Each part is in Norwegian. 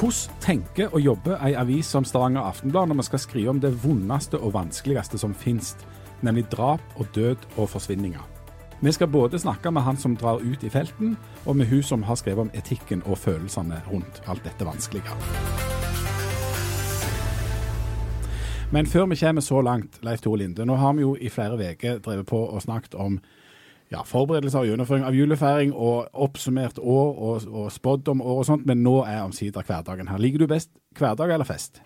Hvordan tenker og jobber ei avis som Stavanger Aftenblad når vi skal skrive om det vondeste og vanskeligste som finnes, nemlig drap og død og forsvinninger? Vi skal både snakke med han som drar ut i felten, og med hun som har skrevet om etikken og følelsene rundt alt dette vanskelige. Men før vi kommer så langt, Leif Tore Linde, nå har vi jo i flere uker drevet på og snakket om ja, forberedelser og gjennomføring av julefeiring og oppsummert år og, og spådd om år og sånt, men nå er omsider hverdagen her. Liker du best hverdag eller fest?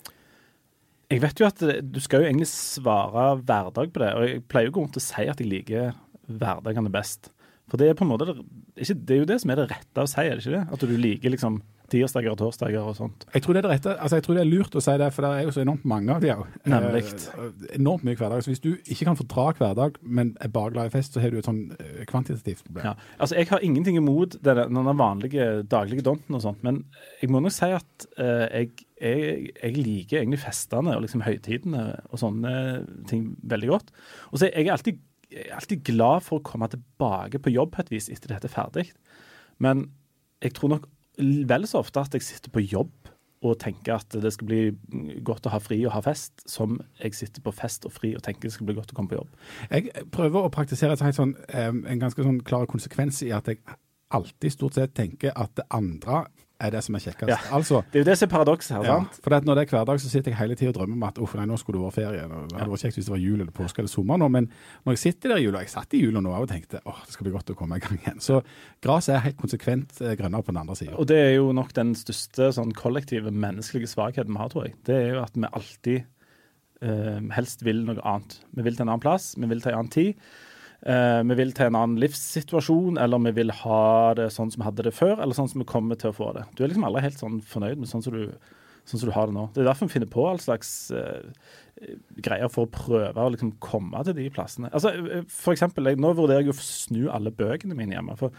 Jeg vet jo at du skal jo egentlig svare hverdag på det, og jeg pleier jo å rundt og si at jeg liker hverdagene best. For det er på en måte det, ikke, det er jo det som er det rette å si, er det ikke det? At du liker liksom tirsdager og torsdager og sånt. Jeg tror det er det rette. Altså, jeg tror det er lurt å si det, for det er jo så enormt mange av de òg. Nemlig. Eh, enormt mye hverdag. Så hvis du ikke kan fordra hverdag, men er bare glad i fest, så har du et sånn eh, kvantitativt problem. Ja. Altså, jeg har ingenting imot denne, denne vanlige daglige donten og sånt, men jeg må nok si at eh, jeg, jeg, jeg, liker egentlig festene og liksom høytidene og sånne ting veldig godt. Og så er jeg alltid alltid glad for å komme tilbake på jobb på et vis etter dette er ferdig. Men jeg tror nok vel så ofte at jeg sitter på jobb og tenker at det skal bli godt å ha fri og ha fest, som jeg sitter på fest og fri og tenker det skal bli godt å komme på jobb. Jeg prøver å praktisere sånn, en ganske sånn klar konsekvens i at jeg alltid stort sett tenker at det andre er det som er kjekkest. Ja, altså, det er jo det som er paradokset her. Ja, sant? For Når det er hverdag, så sitter jeg hele tida og drømmer om at uff, nei, nå skulle det vært ferie. Det hadde vært kjekt hvis det var jul eller påske eller sommer nå, men når jeg sitter der i jula Jeg satt i jula nå og tenkte åh, det skal bli godt å komme i gang igjen. Så gresset er helt konsekvent eh, grønnere på den andre sida. Og det er jo nok den største sånn kollektive menneskelige svakheten vi har, tror jeg. Det er jo at vi alltid uh, helst vil noe annet. Vi vil til en annen plass, vi vil til en annen tid. Uh, vi vil til en annen livssituasjon, eller vi vil ha det sånn som vi hadde det før, eller sånn som vi kommer til å få det. Du er liksom aldri helt sånn fornøyd med sånn som du, sånn som du har det nå. Det er derfor vi finner på all slags uh, greier for å prøve å liksom komme til de plassene. Altså, eh, for eksempel, jeg, Nå vurderer jeg å snu alle bøkene mine hjemme. for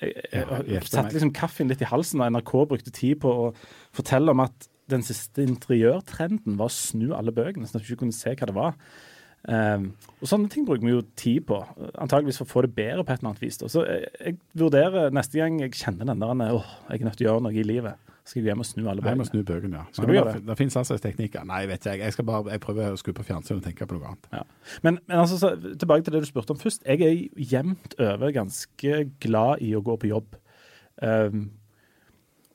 jeg, jeg, jeg satte liksom kaffen litt i halsen da NRK brukte tid på å fortelle om at den siste interiørtrenden var å snu alle bøkene, sånn at du ikke kunne se hva det var. Um, og Sånne ting bruker vi jo tid på, antageligvis for å få det bedre på et eller annet vis. Så jeg, jeg, vurderer neste gang jeg kjenner den der åh, jeg er nødt til å gjøre noe i livet, skal jeg hjem og snu alle bøkene. Jeg må snu bøkene, ja. Skal du gjøre det? Det finnes altså teknikker. Nei, vet jeg. Jeg skal bare, jeg prøver å skru på fjernsynet og tenke på noe annet. Ja. Men, men altså, så, tilbake til det du spurte om først. Jeg er jevnt over ganske glad i å gå på jobb. Um,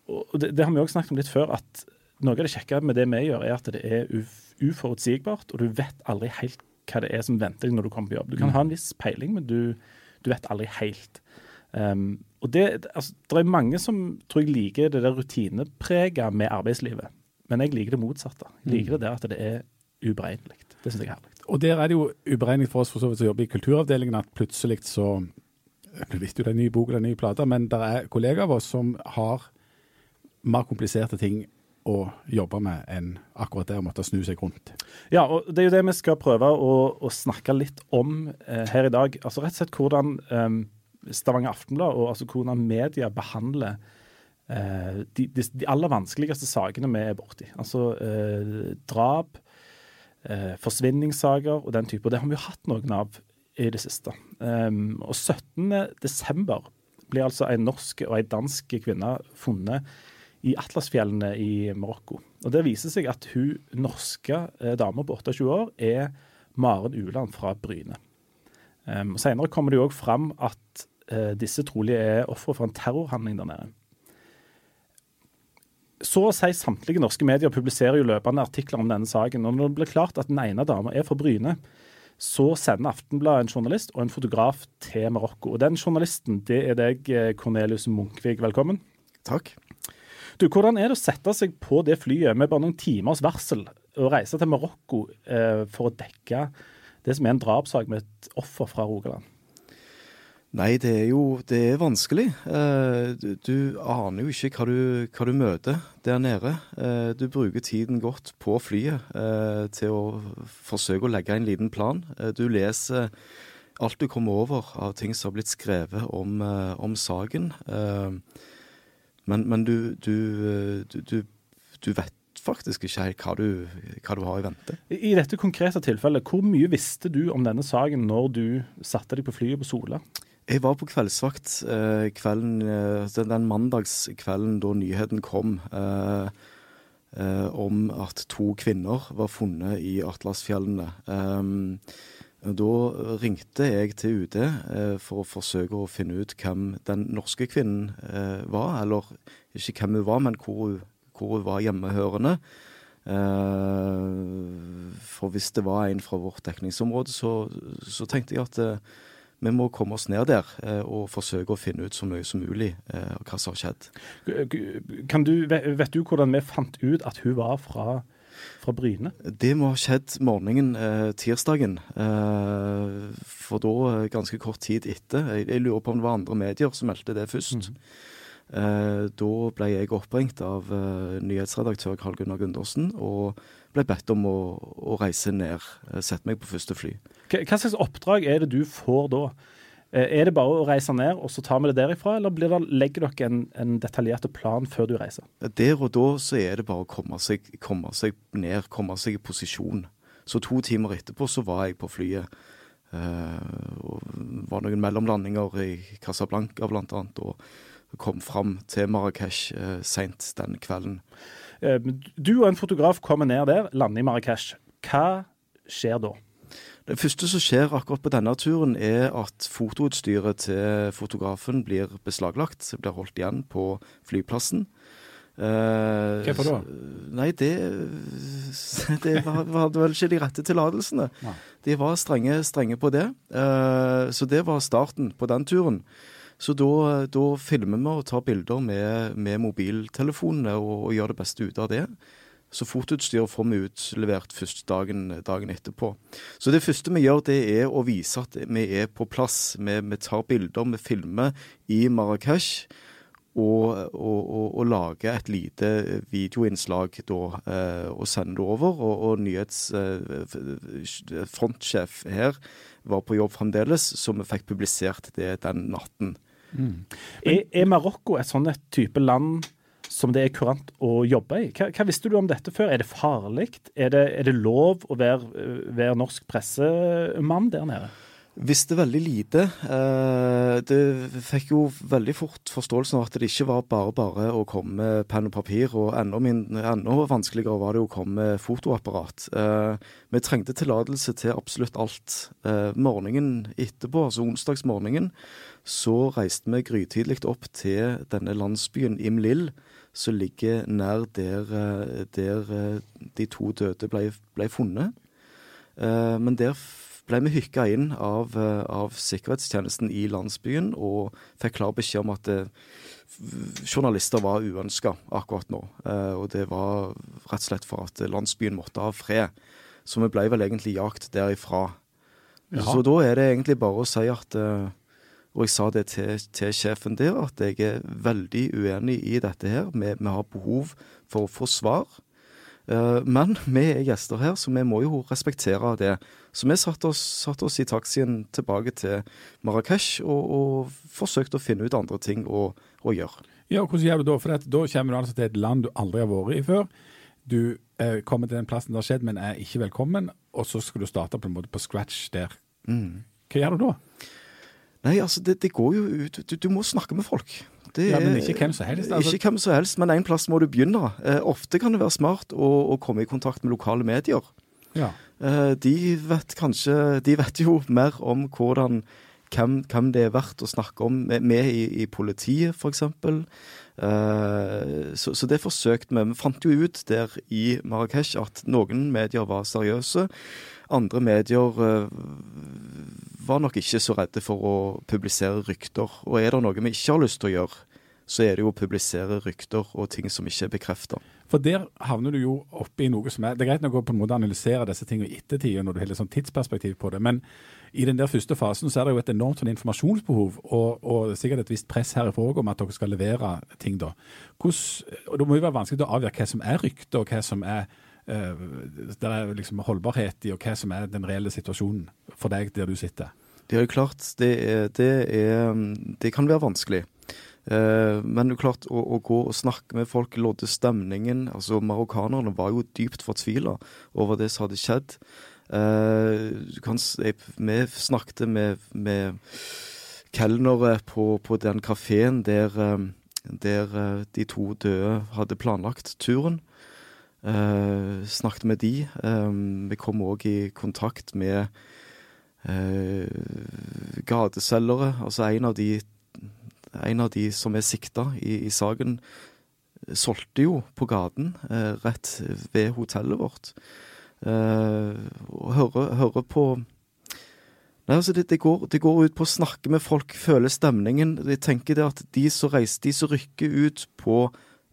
og det, det, har vi også snakket om litt før, at noe av det kjekke med det vi gjør, er at det er uforutsigbart, og du vet aldri helt hva det er som venter deg når du kommer på jobb. Du kan mm. ha en viss peiling, men du, du vet aldri helt. Um, og det, altså, det er mange som tror jeg liker det der rutinepreget med arbeidslivet. Men jeg liker det motsatte. Jeg liker mm. det der at det er uberegnelig. Det syns jeg er herlig. Og der er det jo uberegnelig for oss for så vidt som jobber i kulturavdelingen, at plutselig så Du visste jo det er en ny bok eller en ny plate, men det er kollegaer av oss som har mer kompliserte ting å jobbe med enn akkurat det å måtte snu seg rundt. Ja, og det er jo det vi skal prøve å, å snakke litt om eh, her i dag. Altså rett og slett hvordan eh, Stavanger Aftenblad og altså hvordan media behandler eh, de, de, de, aller vanskeligste sakene vi er borti. Altså eh, drap, eh, forsvinningssaker og den type. Og det har vi jo hatt noen av i det siste. Um, og 17.12. blir altså en norsk og en dansk kvinne funnet i Atlasfjellene i Marokko. Og Det viser seg at hun norske eh, dama på 28 år er Maren Uland fra Bryne. Um, Senere kommer det jo òg fram at uh, disse trolig er ofre for en terrorhandling der nede. Så å si samtlige norske medier publiserer jo løpende artikler om denne saken. og Når det blir klart at den ene dama er fra Bryne, så sender Aftenbladet en journalist og en fotograf til Marokko. Og Den journalisten det er deg, eh, Cornelius Munkvig. Velkommen. Takk. Du, Hvordan er det å sette seg på det flyet med bare noen timers varsel og reise til Marokko eh, for å dekke det som er en drapssak med et offer fra Rogaland? Nei, det er jo det er vanskelig. Eh, du, du, aner jo ikke hva du, hva du møter der nede. Eh, du bruker tiden godt på flyet eh, til å forsøke å legge en liten plan. Eh, du leser alt du kommer over av ting som har blitt skrevet om, eh, om saken. Eh, men, men du, du, du, du, vet faktisk ikke helt hva du, hva du har i vente. I dette konkrete tilfellet, hvor mye visste du om denne saken når du satte deg på flyet på Sola? Jeg var på kveldsvakt eh, kvelden, eh, den, den mandagskvelden da nyheten kom. Eh, eh, om at to kvinner var funnet i Atlasfjellene. Um, da ringte jeg til UD eh, for å forsøke å finne ut hvem den norske kvinnen eh, var. Eller ikke hvem hun var, men hvor hun, hvor hun var hjemmehørende. Eh, for hvis det var en fra vårt dekningsområde, så, så tenkte jeg at vi må komme oss ned der og forsøke å finne ut så mye som mulig hva som har skjedd. Du, vet du hvordan vi fant ut at hun var fra, fra Bryne? Det må ha skjedd morgenen eh, tirsdagen. Eh, for da, eh, ganske kort tid etter Jeg, jeg lurer på om det var andre medier som meldte det først. Mm. da ble jeg oppringt av nyhetsredaktør Karl Gunnar Gundersen og ble bedt om å, å reise ned, sette meg på første fly. Hva slags oppdrag er det du får da? Eh, er det bare å reise ned, og så tar vi det derifra, eller det, legger dere en, en, detaljert plan før du reiser? Der og da så er det bare å komme seg, komme seg ned, komme seg i posisjon. Så to timer etterpå så var jeg på flyet. Uh, og var noen mellomlandinger i Casablanca annet, og kom fram til Marrakech uh, seint den kvelden. Uh, du og en fotograf kommer ned der, lander i Marrakech. Hva skjer da? Det første som skjer akkurat på denne turen, er at fotoutstyret til fotografen blir beslaglagt. Blir holdt igjen på flyplassen. Eh, Hvorfor da? Nei, det, det hadde vel ikke de rette tillatelsene. De var strenge, strenge på det. Eh, så det var starten på den turen. Så da, da filmer vi og tar bilder med, med mobiltelefonene og, og gjør det beste ut av det. Så fotoutstyr får vi utlevert først dagen, dagen, etterpå. Så det første vi gjør, det er å vise at vi er på plass. Vi, vi tar bilder, vi filmer i Marrakech. Og, og, og, og lage et lite videoinnslag da, eh, og sende det over. Og, og nyhetsfrontsjef eh, her var på jobb fremdeles, så vi fikk publisert det den natten. Mm. Er, er Marokko et sånt type land som det er kurant å jobbe i. Hva, hva, visste du om dette før? Er det farlig? Er er det lov å være, være norsk pressemann der nede? Visste veldig lite. Eh, det fikk jo veldig fort forståelsen av at det ikke var bare bare å komme med penn og papir, og enda, mindre, enda, vanskeligere var det å komme med fotoapparat. Eh, vi trengte tillatelse til absolutt alt. Eh, morgenen etterpå, altså onsdagsmorgenen, så reiste vi grytidlig opp til denne landsbyen Imlil, som ligger nær der, eh, der eh, de to døde ble, ble funnet. Eh, men der ble vi hykka inn av, av, sikkerhetstjenesten i landsbyen og fikk klar beskjed om at journalister var uønska akkurat nå. Og det var rett og slett for at landsbyen måtte ha fred. Så vi ble vel egentlig jakt derifra. Jaha. Så da er det egentlig bare å si at og jeg sa det til, til, sjefen der, at jeg er veldig uenig i dette her. Vi, vi har behov for å få svar. Uh, men vi er gjester her, så vi må jo respektere det. Så vi satte oss, satt oss i taxien tilbake til Marrakech og, og, forsøkte å finne ut andre ting å, å gjøre. Ja, Hvordan gjør du da? For da kommer du altså til et land du aldri har vært i før. Du eh, kommer til den plassen det har skjedd, men er ikke velkommen. Og så skal du starte på en måte på scratch der. Mm. Hva gjør du da? Nei, altså, det, det går jo ut du, du, må snakke med folk. Det, ja, Men ikke hvem som helst? Altså. Ikke hvem som helst, men en plass må du begynne. Eh, ofte kan det være smart å, å, komme i kontakt med lokale medier. Ja. Eh, de vet kanskje De vet jo mer om hvordan hvem, hvem det er verdt å snakke om med, i, i, politiet, f.eks. Eh, så, så det forsøkte vi. Vi fant jo ut der i Marrakech at noen medier var seriøse. Andre medier uh, var nok ikke så redde for å publisere rykter. Og er det noe vi ikke har lyst til å gjøre, så er det jo å publisere rykter og ting som ikke er bekrefta. For der havner du jo oppe i noe som er Det er greit nok å på en måte analysere disse tingene i ettertid, når du har litt sånn tidsperspektiv på det, men i den der første fasen så er det jo et enormt sånn informasjonsbehov, og, og sikkert et visst press herifra òg om at dere skal levere ting, da. Hvordan, og Det må jo være vanskelig å avgjøre hva som er rykter, og hva som er det er liksom holdbarhet i, og hva som er den reelle situasjonen for deg der du sitter? Det er jo klart, det, er, det, er, det kan være vanskelig. Uh, men det er klart, å, å, gå og snakke med folk, lodde stemningen altså Marokkanerne var jo dypt fortvila over det som hadde skjedd. Uh, kan, jeg, vi snakket med, med kelnere på, på den kafeen der, der de to døde hadde planlagt turen. Uh, snakket med de. Um, vi kom òg i kontakt med uh, gateselgere. Altså en av de, en av de som er sikta i, i, saken, solgte jo på gaten uh, rett ved hotellet vårt. og høre, høre på Nei, altså det, det, går, det, går, ut på å snakke med folk, føle stemningen. Jeg tenker det at de som reiser, de som rykker ut på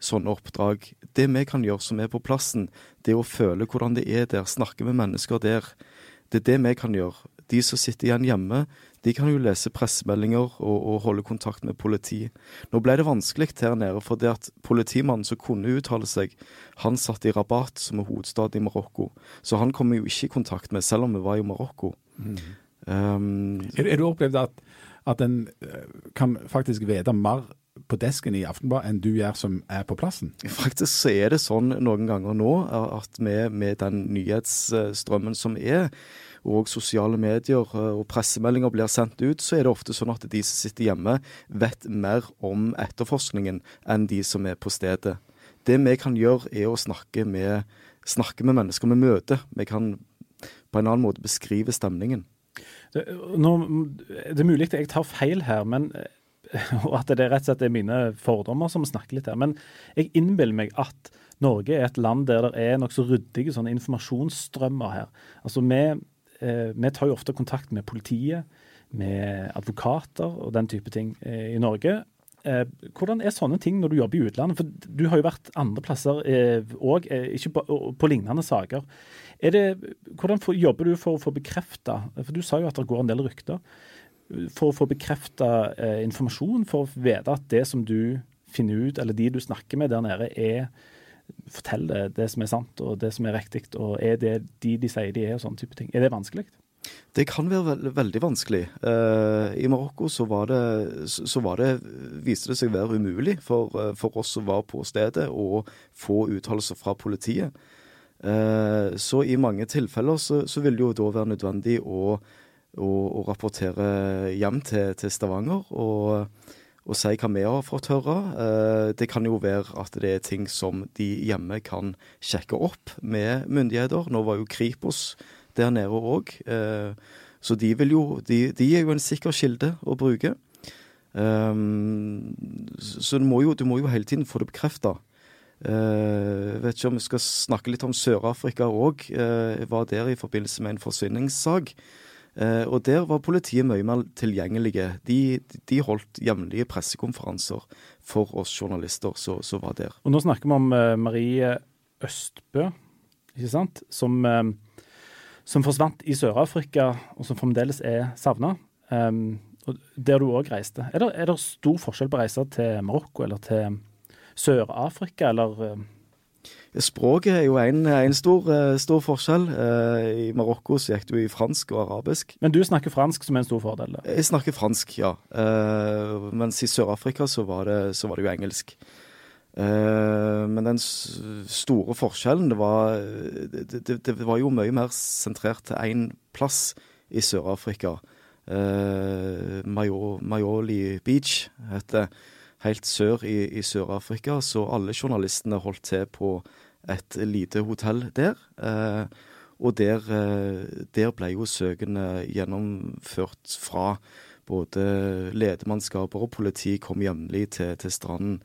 sånne oppdrag, det vi kan gjøre som er på plassen, det å føle hvordan det er der, snakke med mennesker der, det er det vi kan gjøre. De som sitter igjen hjemme, de kan jo lese pressemeldinger og, og holde kontakt med politi. Nå ble det vanskelig her nede, for det at politimannen som kunne uttale seg, han satt i Rabat, som er hovedstaden i Marokko. Så han kom vi jo ikke i kontakt med, selv om vi var i Marokko. Mm. Um, er, er, du opplevd at, at en eh, kan faktisk vite mer på desken i Aftenbladet enn du gjør som er på plassen? Faktisk så er det sånn noen ganger nå at med, med den nyhetsstrømmen som er, og sosiale medier og pressemeldinger blir sendt ut, så er det ofte sånn at de som sitter hjemme, vet mer om etterforskningen enn de som er på stedet. Det vi kan gjøre, er å snakke med, snakke med mennesker vi møter. Vi kan på en annen måte beskrive stemningen. Det, nå, det er mulig at jeg tar feil her, men, og at det rett og slett er mine fordommer som snakker litt her. Men jeg innbiller meg at Norge er et land der det er nokså ryddige sånne informasjonsstrømmer her. Altså vi, eh, vi, tar jo ofte kontakt med politiet, med advokater og den type ting eh, i Norge. Eh, hvordan er sånne ting når du jobber i utlandet? For Du har jo vært andre plasser òg, ikke på, på, lignende saker. Det, hvordan jobber du for å få bekrefta For du sa jo at det går en del rykter. For å få bekrefta eh, informasjon, for å vite at det som du finner ut, eller de du snakker med der nede, er forteller det som er sant og det som er riktig, og er det de de sier de er, og sånne type ting. Er det vanskelig? Det kan være veld, veldig vanskelig. Uh, I Marokko så var det, så var det, viste det seg være umulig for, uh, for oss som var på stedet, å få uttalelser fra politiet. Uh, så i mange tilfeller så, så vil det jo da være nødvendig å, å, og rapportere hjem til, til Stavanger og, og, si hva vi har fått høre. det kan jo være at det er ting som de hjemme kan sjekke opp med myndigheter. Nå var jo Kripos der nede òg. Eh, så de, jo, de, de, er jo en sikker kilde å bruke. Um, så du må, jo, du må, jo, hele tiden få det bekrefta. Uh, vet ikke om vi skal snakke litt om Sør-Afrika òg. Uh, jeg var der i forbindelse med en forsvinningssak. Uh, og der var politiet mye mer tilgjengelige. De, de holdt jevnlige pressekonferanser for oss journalister som var der. Og Nå snakker vi om Marie Østbø, ikke sant? som som forsvant i Sør-Afrika, og som fremdeles er savna. Um, der du òg reiste. Er det, er det, stor forskjell på å reise til Marokko eller til Sør-Afrika, eller? Språket er jo en, en stor, eh, stor, forskjell. Uh, I Marokko så gikk du i fransk og arabisk. Men du snakker fransk, som er en stor fordel? Da. Jeg snakker fransk, ja. Uh, mens i Sør-Afrika så, så, var det jo engelsk. Men den store forskjellen det var, det, det, det var jo mye mer sentrert til én plass i Sør-Afrika. Mayoli Beach heter helt sør i, i Sør-Afrika, så alle journalistene holdt til på et lite hotell der. Eh, og der, der, ble jo søkene gjennomført fra både ledemannskaper og politi kom jevnlig til, til stranden.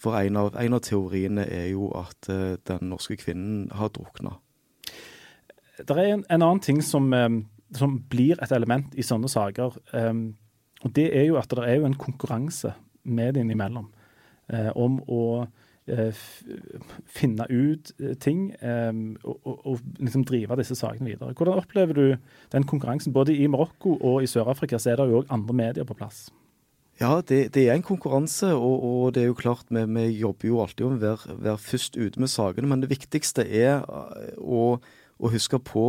For en av, en av teoriene er jo at eh, den norske kvinnen har drukna. Det er en, en, annen ting som, um, som, blir et element i sånne saker. Um, og Det er jo at det er jo en konkurranse mediene imellom uh, om å uh, finne ut ting um, og, og, og, liksom drive disse sakene videre. Hvordan opplever du den konkurransen? Både i Marokko og i Sør-Afrika så er det jo òg andre medier på plass. Ja, det, det, er en konkurranse, og, og, det er jo klart vi, vi jobber jo alltid om å være, være, først ute med sakene. Men det viktigste er eh, å, å, huske på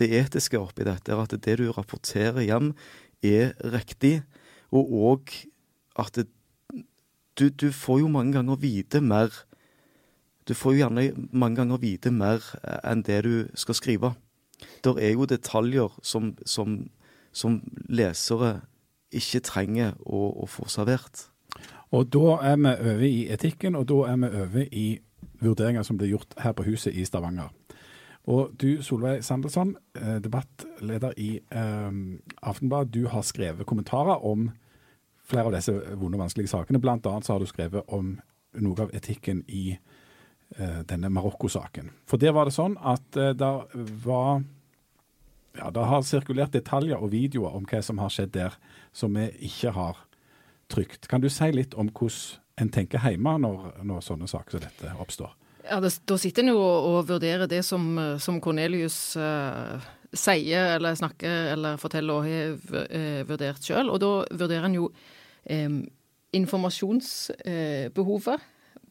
det etiske oppi dette. At det du rapporterer hjem, er riktig. Og òg at det, du, du, får jo mange ganger vite mer Du får jo gjerne mange ganger vite mer eh, enn det du skal skrive. Det er jo detaljer som, som, som lesere ikke trenger å, å få servert. Og da er vi over i etikken, og da er vi over i vurderinger som blir gjort her på huset i Stavanger. Og du, Solveig Sandelson, eh, debattleder i eh, Aftenblad, du har skrevet kommentarer om flere av disse vonde og vanskelige sakene. Blant annet så har du skrevet om noe av etikken i eh, denne Marokko-saken. For der var det sånn at eh, det var ja, det har sirkulert detaljer og videoer om hva som har skjedd der, som vi ikke har trygt. Kan du si litt om hvordan en tenker hjemme når, når sånne saker som dette oppstår? Ja, det, Da sitter en jo og vurderer det som, som Cornelius uh, sier eller snakker eller forteller og har uh, vurdert sjøl. Og da vurderer en jo eh, informasjonsbehovet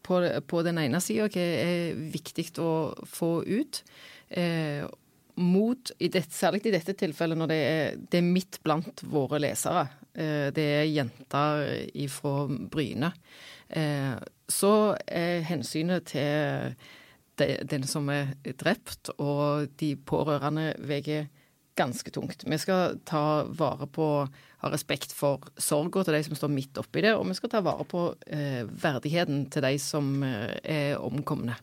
på, på, den ene sida, hva er viktig å få ut. Eh, mot, i det, særlig i dette tilfellet når det er, det er midt blant våre lesere. Eh, det er jenter fra Bryne. Eh, så er hensynet til den som er drept, og de pårørende veier ganske tungt. Vi skal ta vare på, ha respekt for sorga til de som står midt oppi det, og vi skal ta vare på eh, verdigheten til de som eh, er omkomne.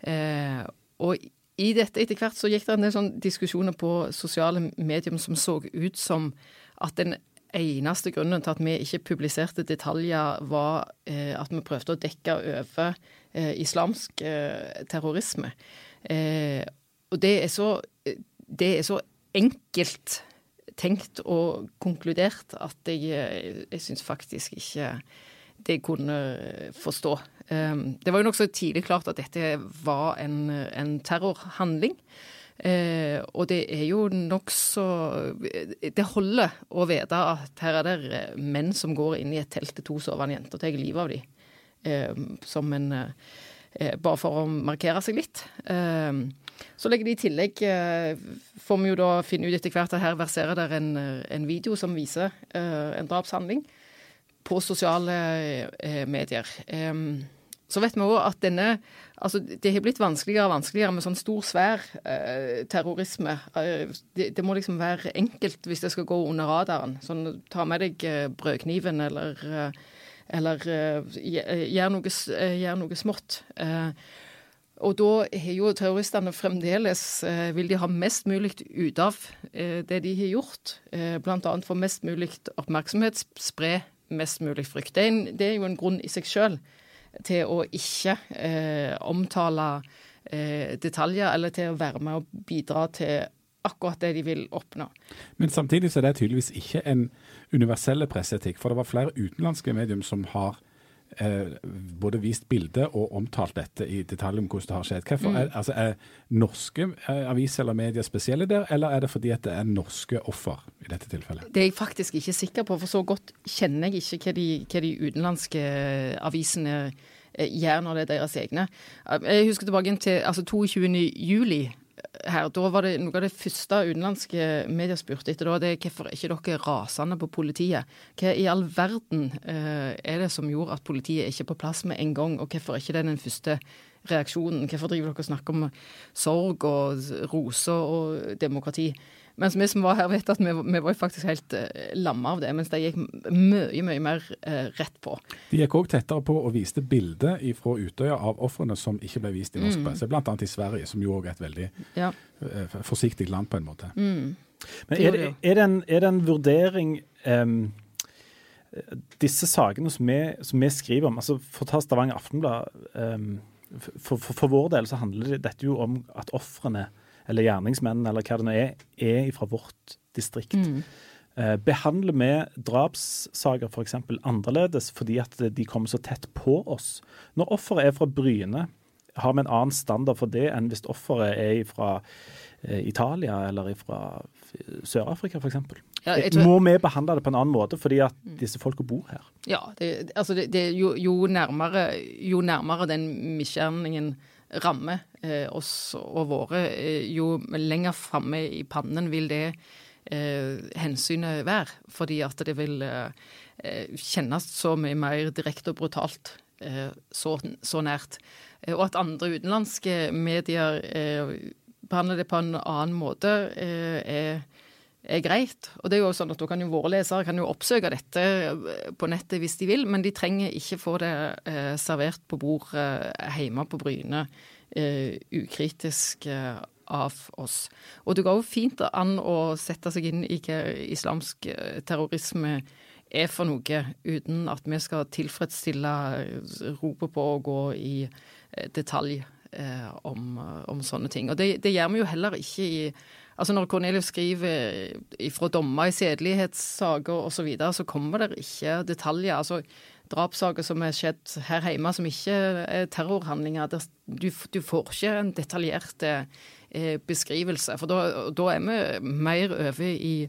Eh, og i dette etter hvert så gikk det en del sånn diskusjoner på sosiale medier som så ut som at den eneste grunnen til at vi ikke publiserte detaljer, var eh, at vi prøvde å dekke over eh, islamsk eh, terrorisme. Eh, og det er, så, det er så enkelt tenkt og konkludert at jeg, eh, jeg syns faktisk ikke det kunne forstå. Ehm, det var jo nokså tidlig klart at dette var en, en terrorhandling. Eh, og det er jo nokså Det holder å vite at her er det menn som går inn i et telt til to sovende jenter og tar livet av dem. Eh, som en eh, Bare for å markere seg litt. Eh, så legger de i tillegg eh, Får vi jo da finne ut etter hvert at her verserer det en, en video som viser eh, en drapshandling på sosiale medier. Um, så vet vi òg at denne Altså, det har blitt vanskeligere og vanskeligere med sånn stor, svær eh, terrorisme. Eh, det, det, må liksom være enkelt hvis det skal gå under radaren. Sånn ta med deg eh, brødkniven eller, eh, eller gjør, noe, gjør, noe, smått. og da har jo terroristene fremdeles Vil de ha mest mulig ut av det de har gjort. Eh, Bl.a. få mest mulig oppmerksomhet, spre mest mulig frykt. Det er, en, det er jo en grunn i seg sjøl til å ikke eh, omtale eh, detaljer, eller til å være med og bidra til akkurat det de vil oppnå. Men samtidig så er det tydeligvis ikke en universell presseetikk. For det var flere utenlandske medium som har eh, både vist bilde og omtalt dette i detalj om hvordan det har skjedd. Hvorfor mm. er, altså, er norske eh, aviser eller medier spesielle der, eller er det fordi at det er norske offer i dette tilfellet? Det er jeg faktisk ikke sikker på, for så godt kjenner jeg ikke hva de, hva de utenlandske avisene eh, gjør når det er deres egne. Jeg husker tilbake til altså 22. juli her, da var det noe av det første utenlandske medier spurte etter. Da, det er hvorfor er ikke dere rasende på politiet? Hva i all verden eh, er det som gjorde at politiet ikke er på plass med en gang, og hvorfor er ikke det den første reaksjonen? Hvorfor driver dere og snakker om sorg og roser og demokrati? Mens vi som var her, vet at vi, vi var faktisk helt uh, lamma av det. Mens de gikk mye, mye mer uh, rett på. De gikk òg tettere på og viste bilder fra Utøya av ofrene som ikke ble vist i norsk mm. presse. Bl.a. i Sverige, som jo òg er et veldig ja. uh, forsiktig land på en måte. Mm. Men er det, er, det en, er det, en, vurdering um, Disse sakene som vi, som vi, skriver om, altså for å ta Stavanger Aftenblad um, for, for, for, vår del så handler dette jo om at ofrene eller gjerningsmenn, eller hva det nå er, er fra vårt distrikt. Mm. Eh, behandler vi drapssaker f.eks. annerledes fordi at de kommer så tett på oss? Når offeret er fra Bryne, har vi en annen standard for det enn hvis offeret er fra eh, Italia eller fra Sør-Afrika f.eks.? Ja, tror... Må vi behandle det på en annen måte fordi at disse folka bor her? Ja, det, altså det, det, jo, jo, nærmere, jo nærmere den misgjerningen rammer eh, oss og våre, eh, jo lenger framme i pannen vil det eh, hensynet være. Fordi at det vil kjennes så mye mer direkte og brutalt så, så, nært. og at andre utenlandske medier behandler det på en annen måte, er er greit. Og det er jo sånn at da kan jo våre lesere kan jo oppsøke dette på nettet hvis de vil, men de trenger ikke få det eh, servert på bord eh, hjemme på Bryne eh, ukritisk eh, av oss. Og det går jo fint an å sette seg inn i hva islamsk eh, terrorisme er for noe, uten at vi skal tilfredsstille eh, ropet på å gå i detalj om, om, sånne ting. Og det, det gjør vi jo heller ikke i Altså Når Cornelius skriver fra dommer i sedelighetssaker osv., så, videre, så kommer det ikke detaljer. altså Drapssaker som er skjedd her hjemme som ikke er terrorhandlinger. Du, du får ikke en detaljert eh, beskrivelse. For da, er vi mer over i,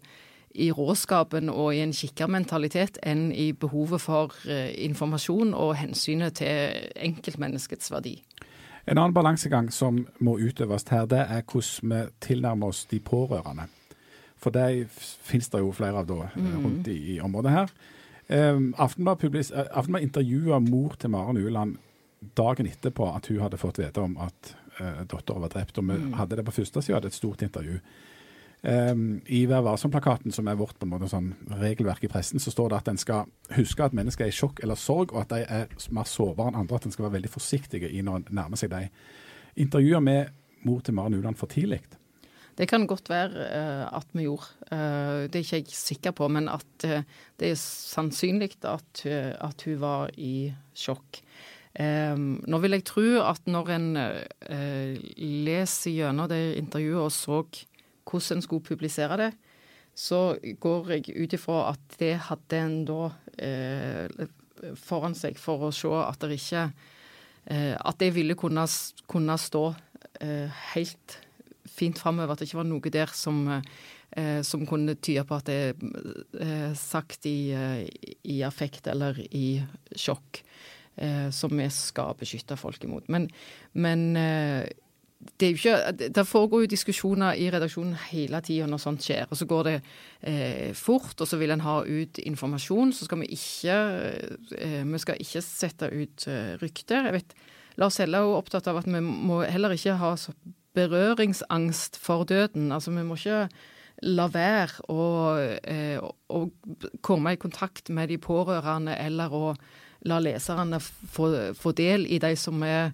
i råskapen og i en kikkermentalitet enn i behovet for eh, informasjon og hensynet til enkeltmenneskets verdi. En annen balansegang som må utøves her, det er hvordan vi tilnærmer oss de pårørende. For det finnes det jo flere av da mm. rundt i, i, området her. Um, Aftenblad, Aftenblad intervjua mor til Maren Ueland dagen etterpå at hun hadde fått vite om at uh, dattera var drept. Og vi mm. hadde det på første sida, et stort intervju. Um, I Vær varsom-plakaten, som er vårt på en måte sånn regelverk i pressen, så står det at en skal huske at mennesker er i sjokk eller sorg, og at de er mer sårbare enn andre. At en skal være veldig forsiktige i når en nærmer seg dem. Intervjuer med mor til Maren Uland for tidlig? Det kan godt være uh, at vi gjorde. Uh, det er ikke jeg sikker på, men at uh, det er sannsynlig at, at, hun var i sjokk. Um, nå vil jeg tro at når en leser gjennom det intervjuet og så hvordan en skulle publisere det, så går jeg ut ifra at det hadde en da eh, foran seg for å se at det ikke eh, At det ville kunne, kunne stå eh, helt fint framover. At det ikke var noe der som, eh, som kunne tyde på at det er eh, sagt i, eh, i, affekt eller i sjokk. som vi skal beskytte folk imot. Men, men det, er jo ikke, det foregår jo diskusjoner i redaksjonen hele tida når sånt skjer. Og så går det eh, fort, og så vil en ha ut informasjon. Så skal vi ikke eh, Vi skal ikke sette ut eh, rykter. Jeg vet, Lars Hella er jo opptatt av at vi må heller ikke ha berøringsangst for døden. Altså vi må ikke la være å, eh, å komme i kontakt med de pårørende eller å la leserne få, få del i de som er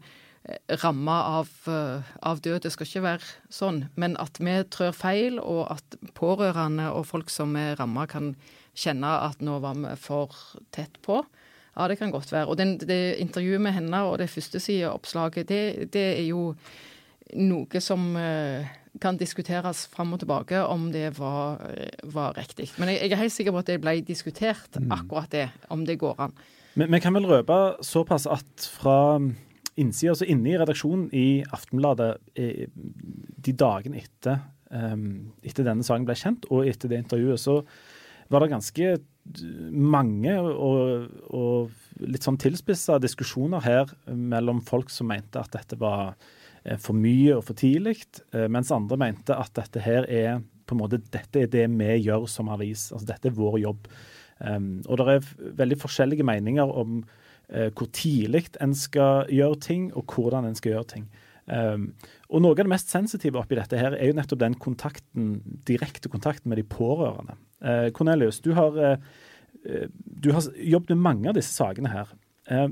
ramma av, eh, av, død. Det skal ikke være sånn. Men at vi trør feil, og at pårørende og folk som er ramma, kan kjenne at nå var vi for tett på. Ja, det kan godt være. Og den, det intervjuet med henne og det førstesideoppslaget, det, det er jo noe som uh, kan diskuteres fram og tilbake om det var, var riktig. Men jeg, jeg, er helt sikker på at det ble diskutert, mm. akkurat det, om det går an. Men vi kan vel røpe såpass at fra innsida, altså inne i redaksjonen i Aftenbladet eh, de dagene etter, um, etter denne saken ble kjent, og etter det intervjuet, så var det ganske mange og, og litt sånn tilspissa diskusjoner her mellom folk som mente at dette var eh, for mye og for tidlig, eh, mens andre mente at dette her er på en måte, dette er det vi gjør som avis. altså Dette er vår jobb. Um, og det er veldig forskjellige meninger om hvor tidlig en skal gjøre ting, og hvordan en skal gjøre ting. Um, og Noe av det mest sensitive oppi dette her er jo nettopp den kontakten, direkte kontakten med de pårørende. Uh, Cornelius, du har, uh, du har, jobbet med mange av disse sakene her. Uh,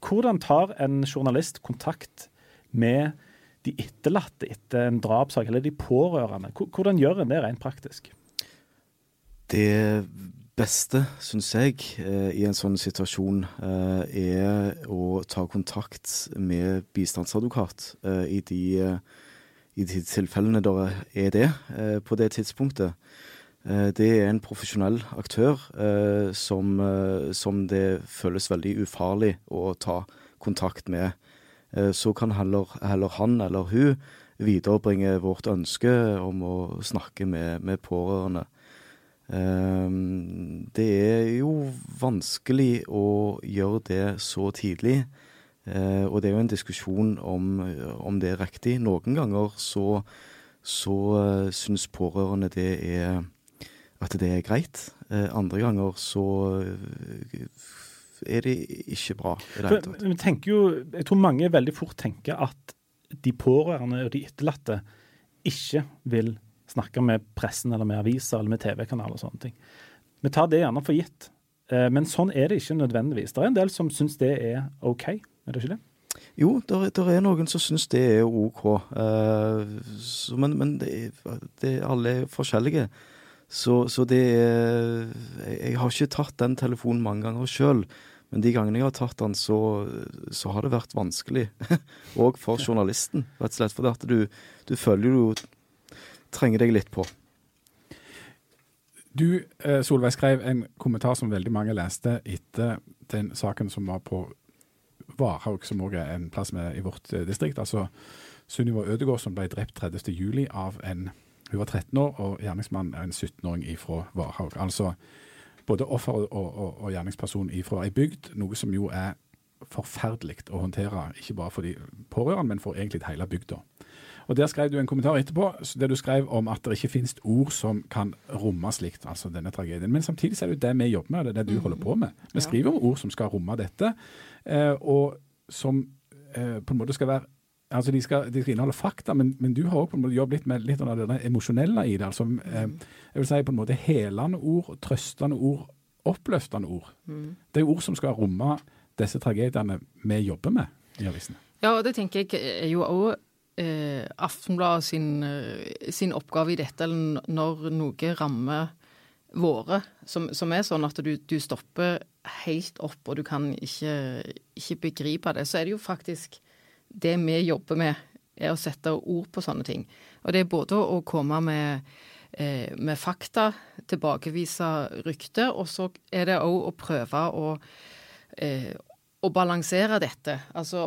hvordan tar en journalist kontakt med de etterlatte etter en drapssak, eller de pårørende? Hvordan gjør en det rent praktisk? Det beste, syns jeg, eh, i en sånn situasjon eh, er å ta kontakt med bistandsadvokat eh, i de, i de tilfellene der er det på det tidspunktet. Det er en profesjonell aktør som, som, det føles veldig ufarlig å ta kontakt med. Så kan heller, heller han eller hun viderebringe vårt ønske om å snakke med, med pårørende. Ehm, det er jo vanskelig å gjøre det så tidlig. Eh, og det er jo en diskusjon om, om det er riktig. Noen ganger så, så uh, syns pårørende det er at det er greit. Eh, andre ganger så er det ikke bra. Vi tenker jo, jeg tror mange veldig fort tenker at de pårørende og de etterlatte ikke vil snakke med pressen eller med aviser eller med TV-kanaler og sånne ting. Vi tar det gjerne for gitt. Eh, men sånn er det ikke nødvendigvis. Det er en del som syns det er OK, er det ikke det? Jo, det er noen som syns det er OK. Så, men, men det det alle er forskjellige. Så, så, det er Jeg har ikke tatt den telefonen mange ganger sjøl. Men de gangene jeg har tatt den, så, så har det vært vanskelig. Og for journalisten, rett og slett. For du, du føler du trenger deg litt på. Du, eh, Solveig, skrev en kommentar som veldig mange leste etter den saken som var på Varhaug, som òg er en plass med i vårt eh, distrikt. Altså Sunniva Ødegård som ble drept 30.07 av en Hun var 13 år, og gjerningsmannen er en 17-åring fra Varhaug. Altså både offer og, og, og gjerningsperson fra ei bygd, noe som jo er forferdelig å håndtere, ikke bare for de pårørende, men for egentlig hele bygda. Og Der skrev du en kommentar etterpå der du skrev om at det ikke finnes ord som kan romme slikt, altså denne tragedien. Men samtidig så er det jo det vi jobber med, og det er det du mm. holder på med. Vi skriver om ord som skal romme dette, eh, og som eh, på en måte skal være Altså de skal, de skal inneholde fakta, men, men du har også måte jobbet litt med litt av det emosjonelle i det. altså eh, Jeg vil si på en måte helende ord, trøstende ord, oppløftende ord. Mm. Det er ord som skal romme disse tragediene vi jobber med i avisene. Ja, og det tenker jeg jo òg eh, Aftenbladet sin, eh, sin, oppgave i dette, eller når noe rammer våre, som, som er sånn at du, du, stopper helt opp og du kan ikke, ikke, begripe det, så er det jo faktisk det vi jobber med, er å sette ord på sånne ting. Og det er både å komme med, eh, med fakta, tilbakevise rykter, og så er det òg å prøve å eh, å balansere dette, altså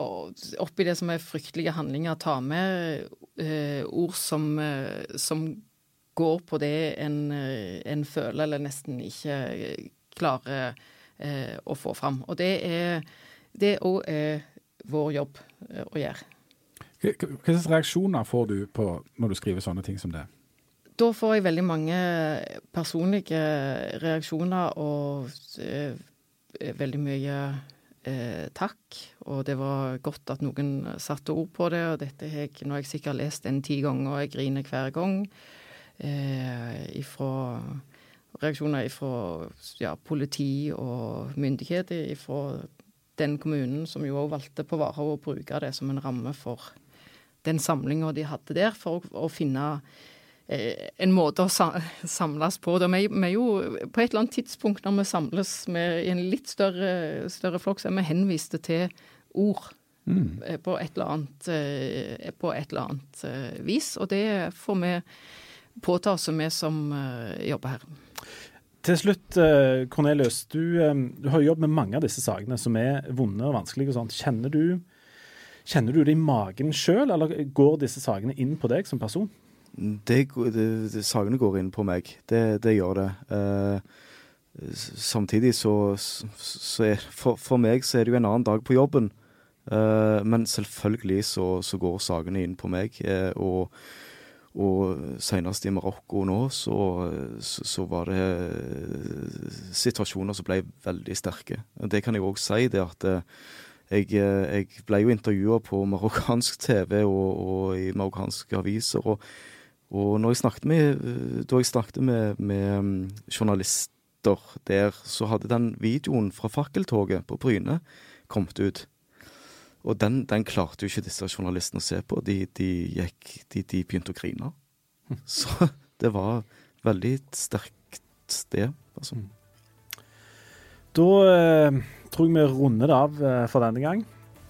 oppi det som er fryktelige handlinger, ta med eh, ord som, eh, som, går på det en, eh, en, føler eller nesten ikke klarer eh, å få fram. Og det er det òg er vår jobb eh, å gjøre. Hva slags reaksjoner får du på når du skriver sånne ting som det? Da får jeg veldig mange personlige reaksjoner og eh, veldig mye eh, takk. Og det var godt at noen satte ord på det. Og dette har jeg, jeg sikkert lest en ti ganger, og jeg griner hver gang. Eh, ifra reaksjoner fra ja, politi og myndigheter fra den kommunen som jo òg valgte på Varhaug å bruke det som en ramme for den samlinga de hadde der, for å, å finne en måte å samles på. Vi er jo på et eller annet tidspunkt når vi samles med, i en litt større, større flokk, så er vi henviste til ord. Mm. Eh, på, et annet, eh, på et eller annet, vis. Og det får vi påta oss, vi som jobber her. Til slutt, Cornelius. Du, du har jobbet med mange av disse sakene som er vonde og vanskelige. og sånt. Kjenner du, kjenner du det i magen sjøl, eller går disse sakene inn på deg som person? Det, det, det, Sakene går inn på meg. Det, det gjør det. Eh, samtidig så, så er, for, for, meg så er det jo en annen dag på jobben. Eh, men selvfølgelig så, så, går sakene inn på meg. Eh, og, og senest i Marokko nå så, så, var det situasjoner som ble veldig sterke. Det kan jeg òg si, det at jeg, jeg, ble jo intervjua på marokkansk TV og, og i marokkanske aviser. og og når jeg snakket med, da jeg snakket med, med mm, journalister der, så hadde den videoen fra fakkeltoget på Bryne kommet ut. Og den, den klarte jo ikke disse journalistene å se på. De, de, gikk, de, de begynte å grine. Så det var veldig sterkt sted, altså. Mm. Da eh, tror jeg vi runder det av eh, for denne gang.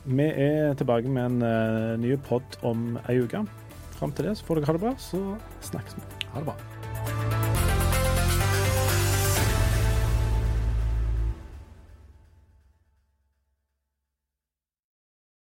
Vi er tilbake med en eh, ny pod om ei uke. Fram til det så får dere ha det bra, så snakkes vi. Ha det bra.